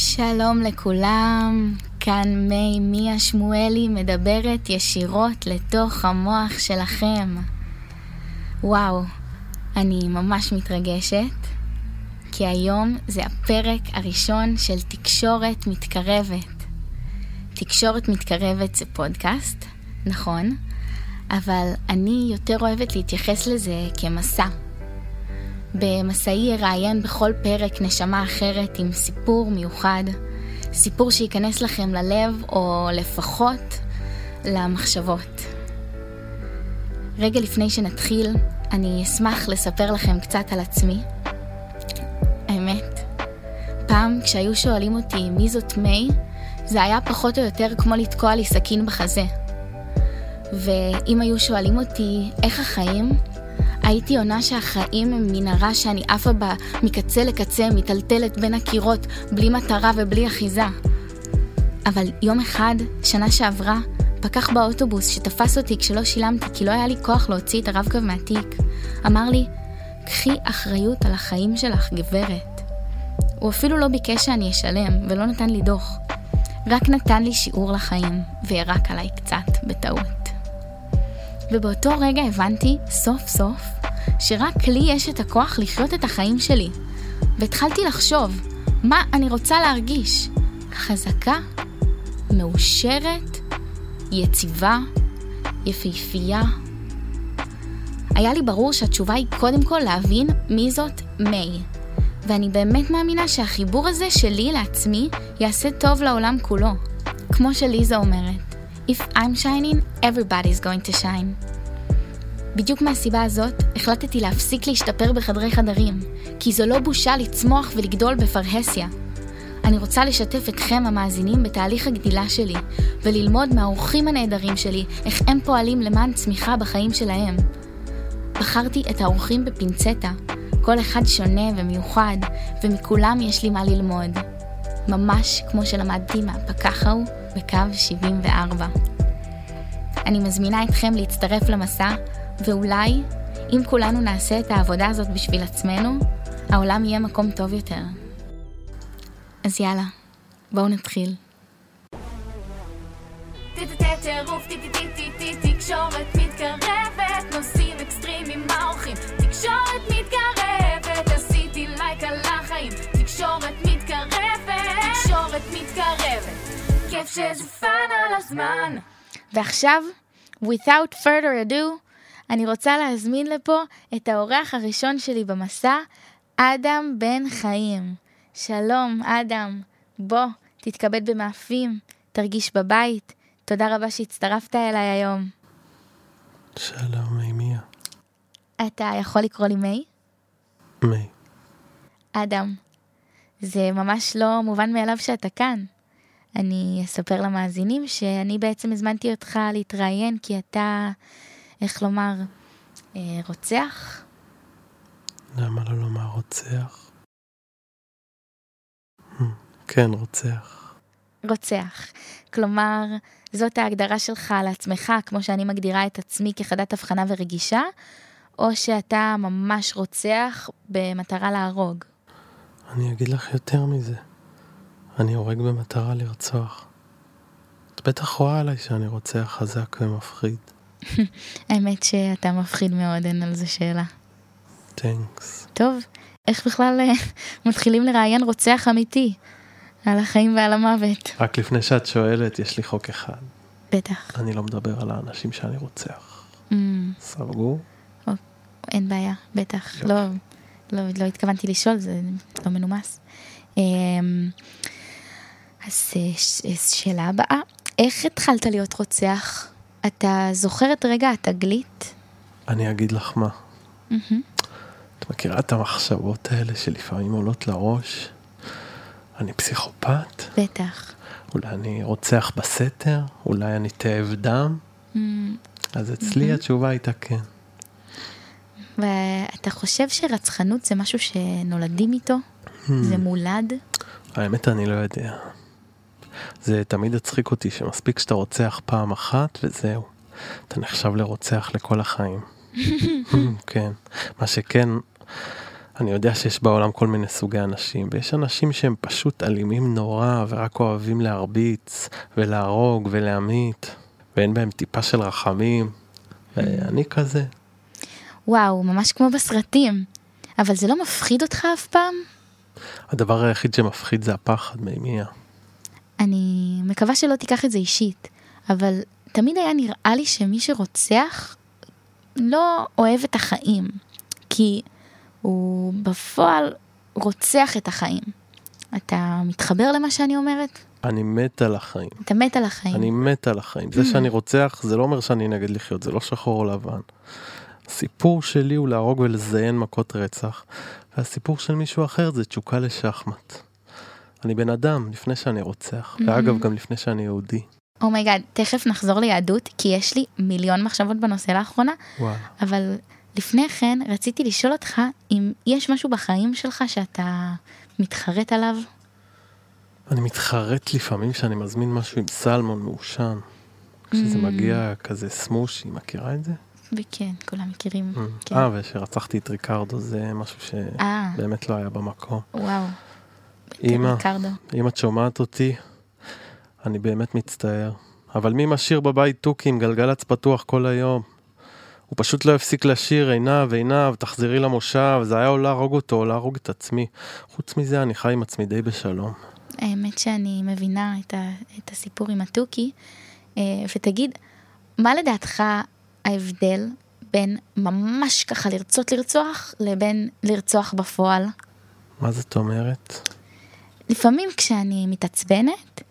שלום לכולם, כאן מי מיה שמואלי מדברת ישירות לתוך המוח שלכם. וואו, אני ממש מתרגשת, כי היום זה הפרק הראשון של תקשורת מתקרבת. תקשורת מתקרבת זה פודקאסט, נכון, אבל אני יותר אוהבת להתייחס לזה כמסע. במסעי אראיין בכל פרק נשמה אחרת עם סיפור מיוחד, סיפור שייכנס לכם ללב או לפחות למחשבות. רגע לפני שנתחיל, אני אשמח לספר לכם קצת על עצמי. האמת, פעם כשהיו שואלים אותי מי זאת מיי, זה היה פחות או יותר כמו לתקוע לי סכין בחזה. ואם היו שואלים אותי איך החיים, הייתי עונה שהחיים הם מנהרה שאני עפה בה מקצה לקצה, מיטלטלת בין הקירות, בלי מטרה ובלי אחיזה. אבל יום אחד, שנה שעברה, פקח באוטובוס שתפס אותי כשלא שילמתי כי לא היה לי כוח להוציא את הרב-קו מהתיק, אמר לי, קחי אחריות על החיים שלך, גברת. הוא אפילו לא ביקש שאני אשלם, ולא נתן לי דוח. רק נתן לי שיעור לחיים, וירק עליי קצת, בטעות. ובאותו רגע הבנתי, סוף סוף, שרק לי יש את הכוח לחיות את החיים שלי. והתחלתי לחשוב, מה אני רוצה להרגיש? חזקה, מאושרת, יציבה, יפהפייה. היה לי ברור שהתשובה היא קודם כל להבין מי זאת מיי. ואני באמת מאמינה שהחיבור הזה שלי לעצמי יעשה טוב לעולם כולו. כמו שליזה אומרת, If I'm shining, everybody's going to shine. בדיוק מהסיבה הזאת, החלטתי להפסיק להשתפר בחדרי חדרים, כי זו לא בושה לצמוח ולגדול בפרהסיה. אני רוצה לשתף אתכם המאזינים בתהליך הגדילה שלי, וללמוד מהאורחים הנהדרים שלי איך הם פועלים למען צמיחה בחיים שלהם. בחרתי את האורחים בפינצטה, כל אחד שונה ומיוחד, ומכולם יש לי מה ללמוד. ממש כמו שלמדתי מהפקח ההוא בקו 74. אני מזמינה אתכם להצטרף למסע, ואולי, אם כולנו נעשה את העבודה הזאת בשביל עצמנו, העולם יהיה מקום טוב יותר. אז יאללה, בואו נתחיל. טירוף, תקשורת מתקרבת, נושאים אקסטרימיים מהאורחים, תקשורת מתקרבת, עשיתי לייק על החיים, תקשורת מתקרבת, תקשורת מתקרבת, כיף שזה fun על הזמן. ועכשיו, without further ado, אני רוצה להזמין לפה את האורח הראשון שלי במסע, אדם בן חיים. שלום, אדם. בוא, תתכבד במאפים, תרגיש בבית. תודה רבה שהצטרפת אליי היום. שלום, מימיה. אתה יכול לקרוא לי מי? מי. אדם, זה ממש לא מובן מאליו שאתה כאן. אני אספר למאזינים שאני בעצם הזמנתי אותך להתראיין כי אתה, איך לומר, אה, רוצח? למה לא לומר רוצח? Hmm, כן, רוצח. רוצח. כלומר, זאת ההגדרה שלך לעצמך, כמו שאני מגדירה את עצמי כחדת הבחנה ורגישה, או שאתה ממש רוצח במטרה להרוג? אני אגיד לך יותר מזה. אני הורג במטרה לרצוח. את בטח רואה עליי שאני רוצח חזק ומפחיד. האמת שאתה מפחיד מאוד, אין על זה שאלה. תנקס. טוב, איך בכלל אה, מתחילים לראיין רוצח אמיתי? על החיים ועל המוות. רק לפני שאת שואלת, יש לי חוק אחד. בטח. אני לא מדבר על האנשים שאני רוצח. Mm, סגור? אין בעיה, בטח. לא, לא, לא התכוונתי לשאול, זה לא מנומס. אז אה, ש- שאלה הבאה, איך התחלת להיות רוצח? אתה זוכר את רגע התגלית? אני אגיד לך מה. את מכירה את המחשבות האלה שלפעמים עולות לראש? אני פסיכופת? בטח. אולי אני רוצח בסתר? אולי אני תאב דם? אז אצלי התשובה הייתה כן. ואתה חושב שרצחנות זה משהו שנולדים איתו? זה מולד? האמת אני לא יודע. זה תמיד הצחיק אותי שמספיק שאתה רוצח פעם אחת וזהו. אתה נחשב לרוצח לכל החיים. כן. מה שכן, אני יודע שיש בעולם כל מיני סוגי אנשים, ויש אנשים שהם פשוט אלימים נורא, ורק אוהבים להרביץ, ולהרוג, ולהמית, ואין בהם טיפה של רחמים. ואני כזה. וואו, ממש כמו בסרטים. אבל זה לא מפחיד אותך אף פעם? הדבר היחיד שמפחיד זה הפחד מימיה. אני מקווה שלא תיקח את זה אישית, אבל תמיד היה נראה לי שמי שרוצח לא אוהב את החיים, כי הוא בפועל רוצח את החיים. אתה מתחבר למה שאני אומרת? אני מת על החיים. אתה מת על החיים. אני מת על החיים. זה שאני רוצח, זה לא אומר שאני נגד לחיות, זה לא שחור או לבן. הסיפור שלי הוא להרוג ולזיין מכות רצח, והסיפור של מישהו אחר זה תשוקה לשחמט. אני בן אדם לפני שאני רוצח, ואגב גם לפני שאני יהודי. oh my god, תכף נחזור ליהדות, כי יש לי מיליון מחשבות בנושא לאחרונה, וואלה. אבל לפני כן רציתי לשאול אותך אם יש משהו בחיים שלך שאתה מתחרט עליו? אני מתחרט לפעמים שאני מזמין משהו עם סלמון מעושן. כשזה מגיע כזה smushy, מכירה את זה? וכן, כולם מכירים. כן. אה, ושרצחתי את ריקרדו זה משהו אה. שבאמת לא היה במקום. וואו. אמא, ריקרדו. אם את שומעת אותי, אני באמת מצטער. אבל מי משאיר בבית תוכי עם גלגלצ פתוח כל היום? הוא פשוט לא הפסיק לשיר, עינב, עינב, תחזרי למושב, זה היה או להרוג אותו או להרוג את עצמי. חוץ מזה, אני חי עם עצמי די בשלום. האמת שאני מבינה את, ה, את הסיפור עם התוכי, אה, ותגיד, מה לדעתך ההבדל בין ממש ככה לרצות לרצוח לבין לרצוח בפועל? מה זאת אומרת? לפעמים כשאני מתעצבנת,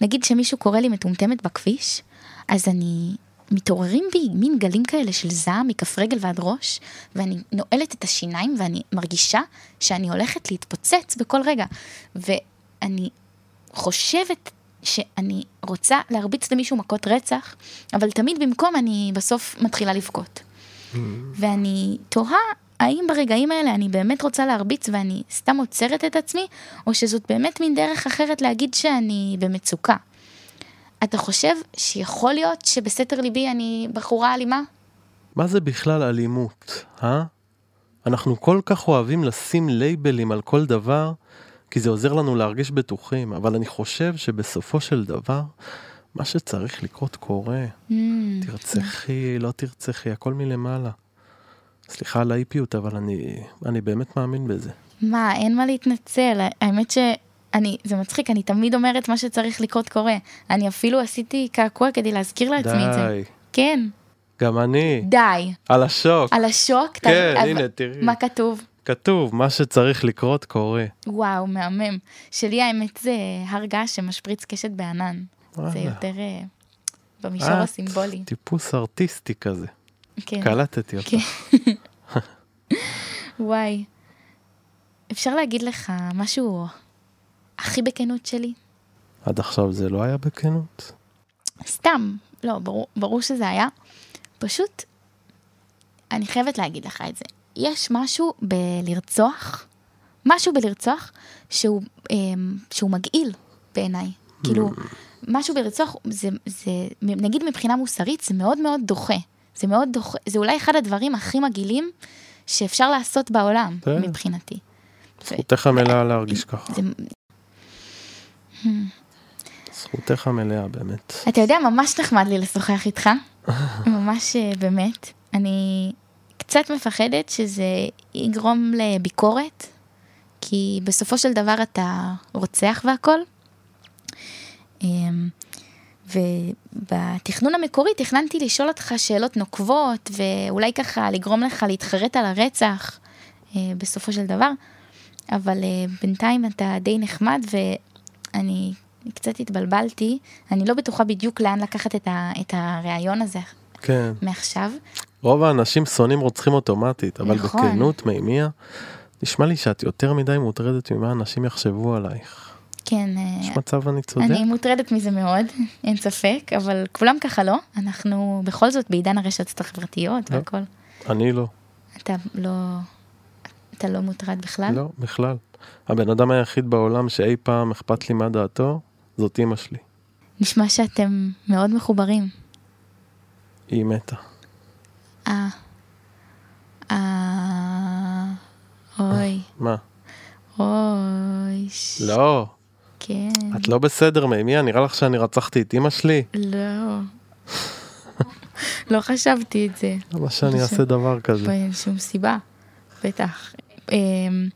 נגיד שמישהו קורא לי מטומטמת בכביש, אז אני, מתעוררים בי מין גלים כאלה של זעם מכף רגל ועד ראש, ואני נועלת את השיניים ואני מרגישה שאני הולכת להתפוצץ בכל רגע. ואני חושבת שאני רוצה להרביץ למישהו מכות רצח, אבל תמיד במקום אני בסוף מתחילה לבכות. ואני תוהה האם ברגעים האלה אני באמת רוצה להרביץ ואני סתם עוצרת את עצמי, או שזאת באמת מין דרך אחרת להגיד שאני במצוקה. אתה חושב שיכול להיות שבסתר ליבי אני בחורה אלימה? מה זה בכלל אלימות, אה? אנחנו כל כך אוהבים לשים לייבלים על כל דבר, כי זה עוזר לנו להרגיש בטוחים, אבל אני חושב שבסופו של דבר, מה שצריך לקרות קורה. Mm, תרצחי, לא תרצחי, הכל מלמעלה. סליחה על האיפיות, אבל אני, אני באמת מאמין בזה. מה, אין מה להתנצל, האמת שאני, זה מצחיק, אני תמיד אומרת מה שצריך לקרות קורה. אני אפילו עשיתי קעקוע כדי להזכיר לעצמי את זה. די, כן, גם אני. די. על השוק. על השוק? כן, אבל- הנה, תראי. מה כתוב? כתוב, מה שצריך לקרות קורה. וואו, מהמם. שלי האמת זה הר געש שמשפריץ קשת בענן. זה וואלה. יותר אה, במישור את הסימבולי. טיפוס ארטיסטי כזה. כן. קלטתי אותך. וואי. אפשר להגיד לך משהו הכי בכנות שלי? עד עכשיו זה לא היה בכנות? סתם, לא, ברור, ברור שזה היה. פשוט, אני חייבת להגיד לך את זה. יש משהו בלרצוח, משהו בלרצוח שהוא, אמ, שהוא מגעיל בעיניי. כאילו, משהו בלרצוח, זה, זה, נגיד מבחינה מוסרית, זה מאוד מאוד דוחה. זה מאוד דוחה, זה אולי אחד הדברים הכי מגעילים שאפשר לעשות בעולם, כן. מבחינתי. זכותך המלאה להרגיש ככה. זה, זכותך המלאה, באמת. אתה יודע, ממש נחמד לי לשוחח איתך, ממש אה, באמת. אני קצת מפחדת שזה יגרום לביקורת, כי בסופו של דבר אתה רוצח והכל. ובתכנון המקורי תכננתי לשאול אותך שאלות נוקבות, ואולי ככה לגרום לך להתחרט על הרצח אה, בסופו של דבר, אבל אה, בינתיים אתה די נחמד ואני קצת התבלבלתי, אני לא בטוחה בדיוק לאן לקחת את, ה, את הרעיון הזה כן. מעכשיו. רוב האנשים שונאים רוצחים אוטומטית, אבל נכון. בכנות, מימיה, נשמע לי שאת יותר מדי מוטרדת ממה אנשים יחשבו עלייך. כן, אה, יש מצב אני צודק? אני מוטרדת מזה מאוד, אין ספק, אבל כולם ככה לא, אנחנו בכל זאת בעידן הרשתות החברתיות לא. והכל. אני לא. אתה לא, אתה לא מוטרד בכלל? לא, בכלל. הבן אדם היחיד בעולם שאי פעם אכפת לי מה דעתו, זאת אימא שלי. נשמע שאתם מאוד מחוברים. היא מתה. אה, אה, אוי, מה? אוי, לא, כן. את לא בסדר, מימיה, נראה לך שאני רצחתי את אמא שלי? לא. לא חשבתי את זה. למה שאני זה- אעשה דבר כזה? אין שום סיבה. בטח. אמ,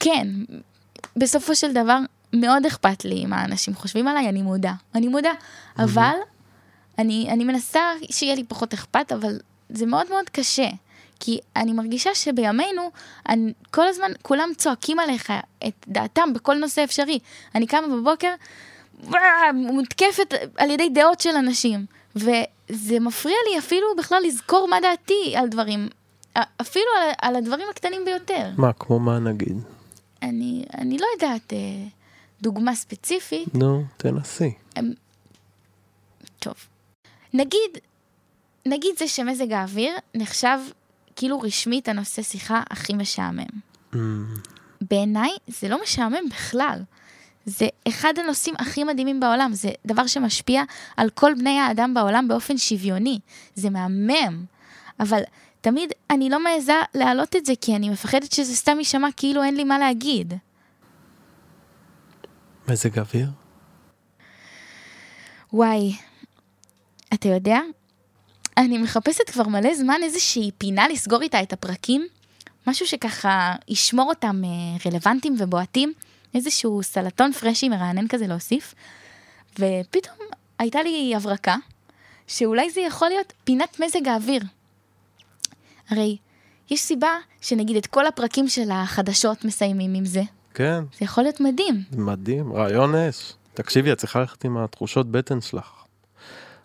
כן, בסופו של דבר מאוד אכפת לי מה אנשים חושבים עליי, אני מודה. אני מודה. אבל אני, אני מנסה שיהיה לי פחות אכפת, אבל זה מאוד מאוד קשה. כי אני מרגישה שבימינו, אני, כל הזמן כולם צועקים עליך את דעתם בכל נושא אפשרי. אני קמה בבוקר, מותקפת על ידי דעות של אנשים. וזה מפריע לי אפילו בכלל לזכור מה דעתי על דברים, אפילו על, על הדברים הקטנים ביותר. מה, כמו מה נגיד? אני, אני לא יודעת אה, דוגמה ספציפית, נו, תנסי. טוב. נגיד, נגיד זה שמזג האוויר נחשב כאילו רשמית הנושא שיחה הכי משעמם. Mm, בעיניי זה לא משעמם בכלל. זה אחד הנושאים הכי מדהימים בעולם, זה דבר שמשפיע על כל בני האדם בעולם באופן שוויוני. זה מהמם. אבל תמיד אני לא מעיזה להעלות את זה, כי אני מפחדת שזה סתם יישמע כאילו אין לי מה להגיד. מזג אוויר? וואי, אתה יודע? אני מחפשת כבר מלא זמן איזושהי פינה לסגור איתה את הפרקים, משהו שככה ישמור אותם אה, רלוונטיים ובועטים, איזשהו סלטון פרשי מרענן כזה להוסיף, ופתאום הייתה לי הברקה, שאולי זה יכול להיות פינת מזג האוויר. הרי יש סיבה שנגיד את כל הפרקים של החדשות מסיימים עם זה. כן, זה יכול להיות מדהים. מדהים, רעיון אש. תקשיבי, את צריכה ללכת עם התחושות בטן שלך.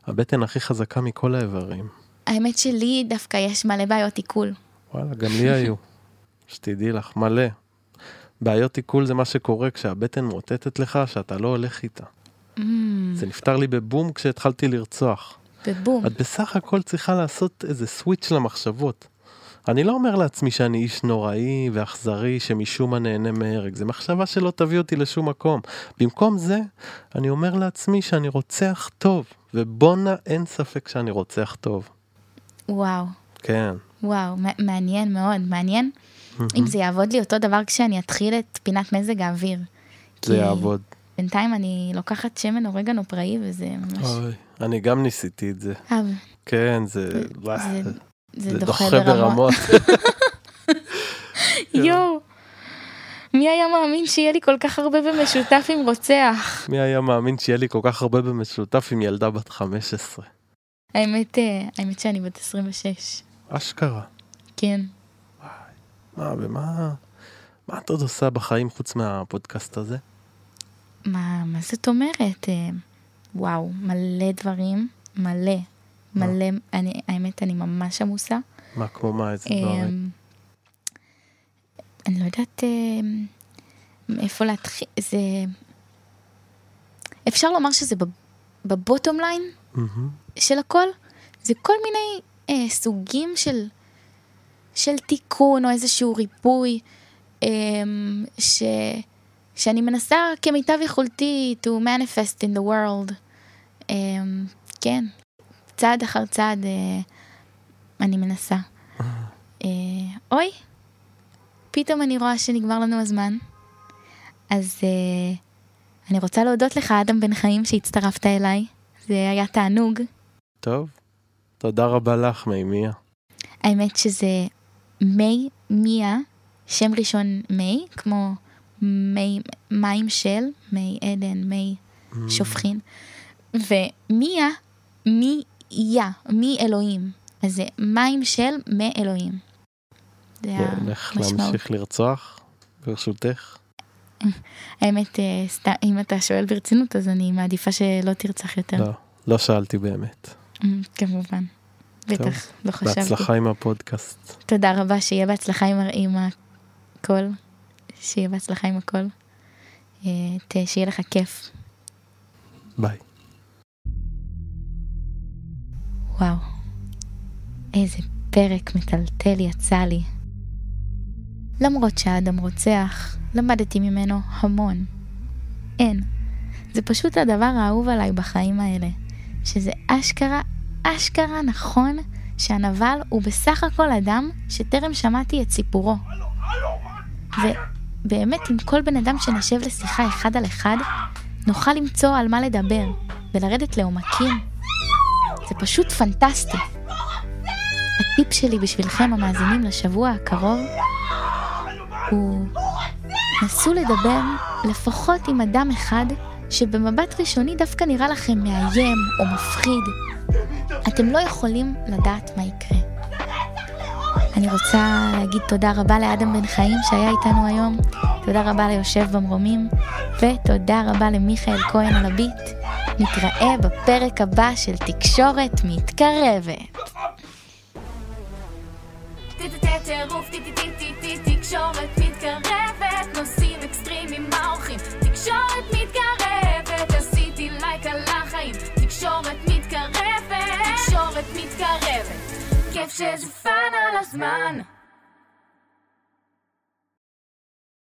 הבטן הכי חזקה מכל האיברים. האמת שלי דווקא יש מלא בעיות עיכול. וואלה, גם לי היו. שתדעי לך, מלא. בעיות עיכול זה מה שקורה כשהבטן מוטטת לך שאתה לא הולך איתה. Mm, זה נפתר לי בבום כשהתחלתי לרצוח. ובום. את בסך הכל צריכה לעשות איזה סוויץ' למחשבות. אני לא אומר לעצמי שאני איש נוראי ואכזרי שמשום מה נהנה מהרג, זו מחשבה שלא תביא אותי לשום מקום. במקום זה, אני אומר לעצמי שאני רוצח טוב, ובואנה אין ספק שאני רוצח טוב. וואו, כן. וואו, מעניין מאוד, מעניין אם זה יעבוד לי אותו דבר כשאני אתחיל את פינת מזג האוויר. זה יעבוד. בינתיים אני לוקחת שמן אורגנו פראי וזה ממש... אוי, אני גם ניסיתי את זה. כן, זה... זה, זה, זה דוחה ברמות. יואו, מי היה מאמין שיהיה לי כל כך הרבה במשותף עם רוצח? מי היה מאמין שיהיה לי כל כך הרבה במשותף עם ילדה בת 15? האמת, אה, האמת שאני בת 26. אשכרה. כן. מה, ומה... מה את עוד עושה בחיים חוץ מהפודקאסט הזה? מה, מה זאת אומרת? אה, וואו, מלא דברים, מלא, מלא, אני, האמת, אני ממש עמוסה. מה, כמו מה, איזה דברים? אני לא יודעת אמ, מאיפה להתחיל, זה... אפשר לומר שזה בב- בבוטום ליין מהמם. של הכל, זה כל מיני אה, סוגים של, של תיקון או איזשהו ריפוי, אמ, ש, שאני מנסה כמיטב יכולתי to manifest in the world. אמ, כן, צעד אחר צעד אה, אני מנסה. אה, אוי, פתאום אני רואה שנגמר לנו הזמן. אז אה, אני רוצה להודות לך, אדם בן חיים, שהצטרפת אליי. זה היה תענוג. טוב. תודה רבה לך, מימיה. האמת שזה מי מיה, שם ראשון מי, כמו מי, מים של, מי עדן, מי שופכין. ומיה, מיה, מי אלוהים. אז זה מים של מי זה נלך המשמעות. להמשיך לרצוח, ברשותך. האמת, אה, אם אתה שואל ברצינות, אז אני מעדיפה שלא תרצח יותר. לא, לא שאלתי באמת. אמ, כמובן. בטח, לא חשבתי. בהצלחה עם הפודקאסט. תודה רבה, שיהיה בהצלחה עם, הכל. שיהיה בהצלחה עם הכל. אה, שיהיה לך כיף. ביי. וואו, איזה פרק מטלטל יצא לי. למרות שהאדם רוצח, למדתי ממנו המון. אין. זה פשוט הדבר האהוב עליי בחיים האלה. שזה אשכרה, אשכרה נכון שהנבל הוא בסך הכל אדם שטרם שמעתי את סיפורו. ובאמת עם כל בן אדם שנשב לשיחה אחד על אחד, נוכל למצוא על מה לדבר ולרדת לעומקים. זה פשוט פנטסטי. הטיפ שלי בשבילכם המאזינים לשבוע הקרוב הוא נסו לדבר לפחות עם אדם אחד שבמבט ראשוני דווקא נראה לכם מאיים או מפחיד. אתם לא יכולים לדעת מה יקרה. אני רוצה להגיד תודה רבה לאדם בן חיים שהיה איתנו היום, תודה רבה ליושב במרומים, ותודה רבה למיכאל כהן על הביט. נתראה בפרק הבא של תקשורת מתקרבת. תקשורת מתקרבת, נושאים אקסטרימיים האורחים. תקשורת מתקרבת, עשיתי לייק על החיים. תקשורת מתקרבת, תקשורת מתקרבת. כיף fun על הזמן.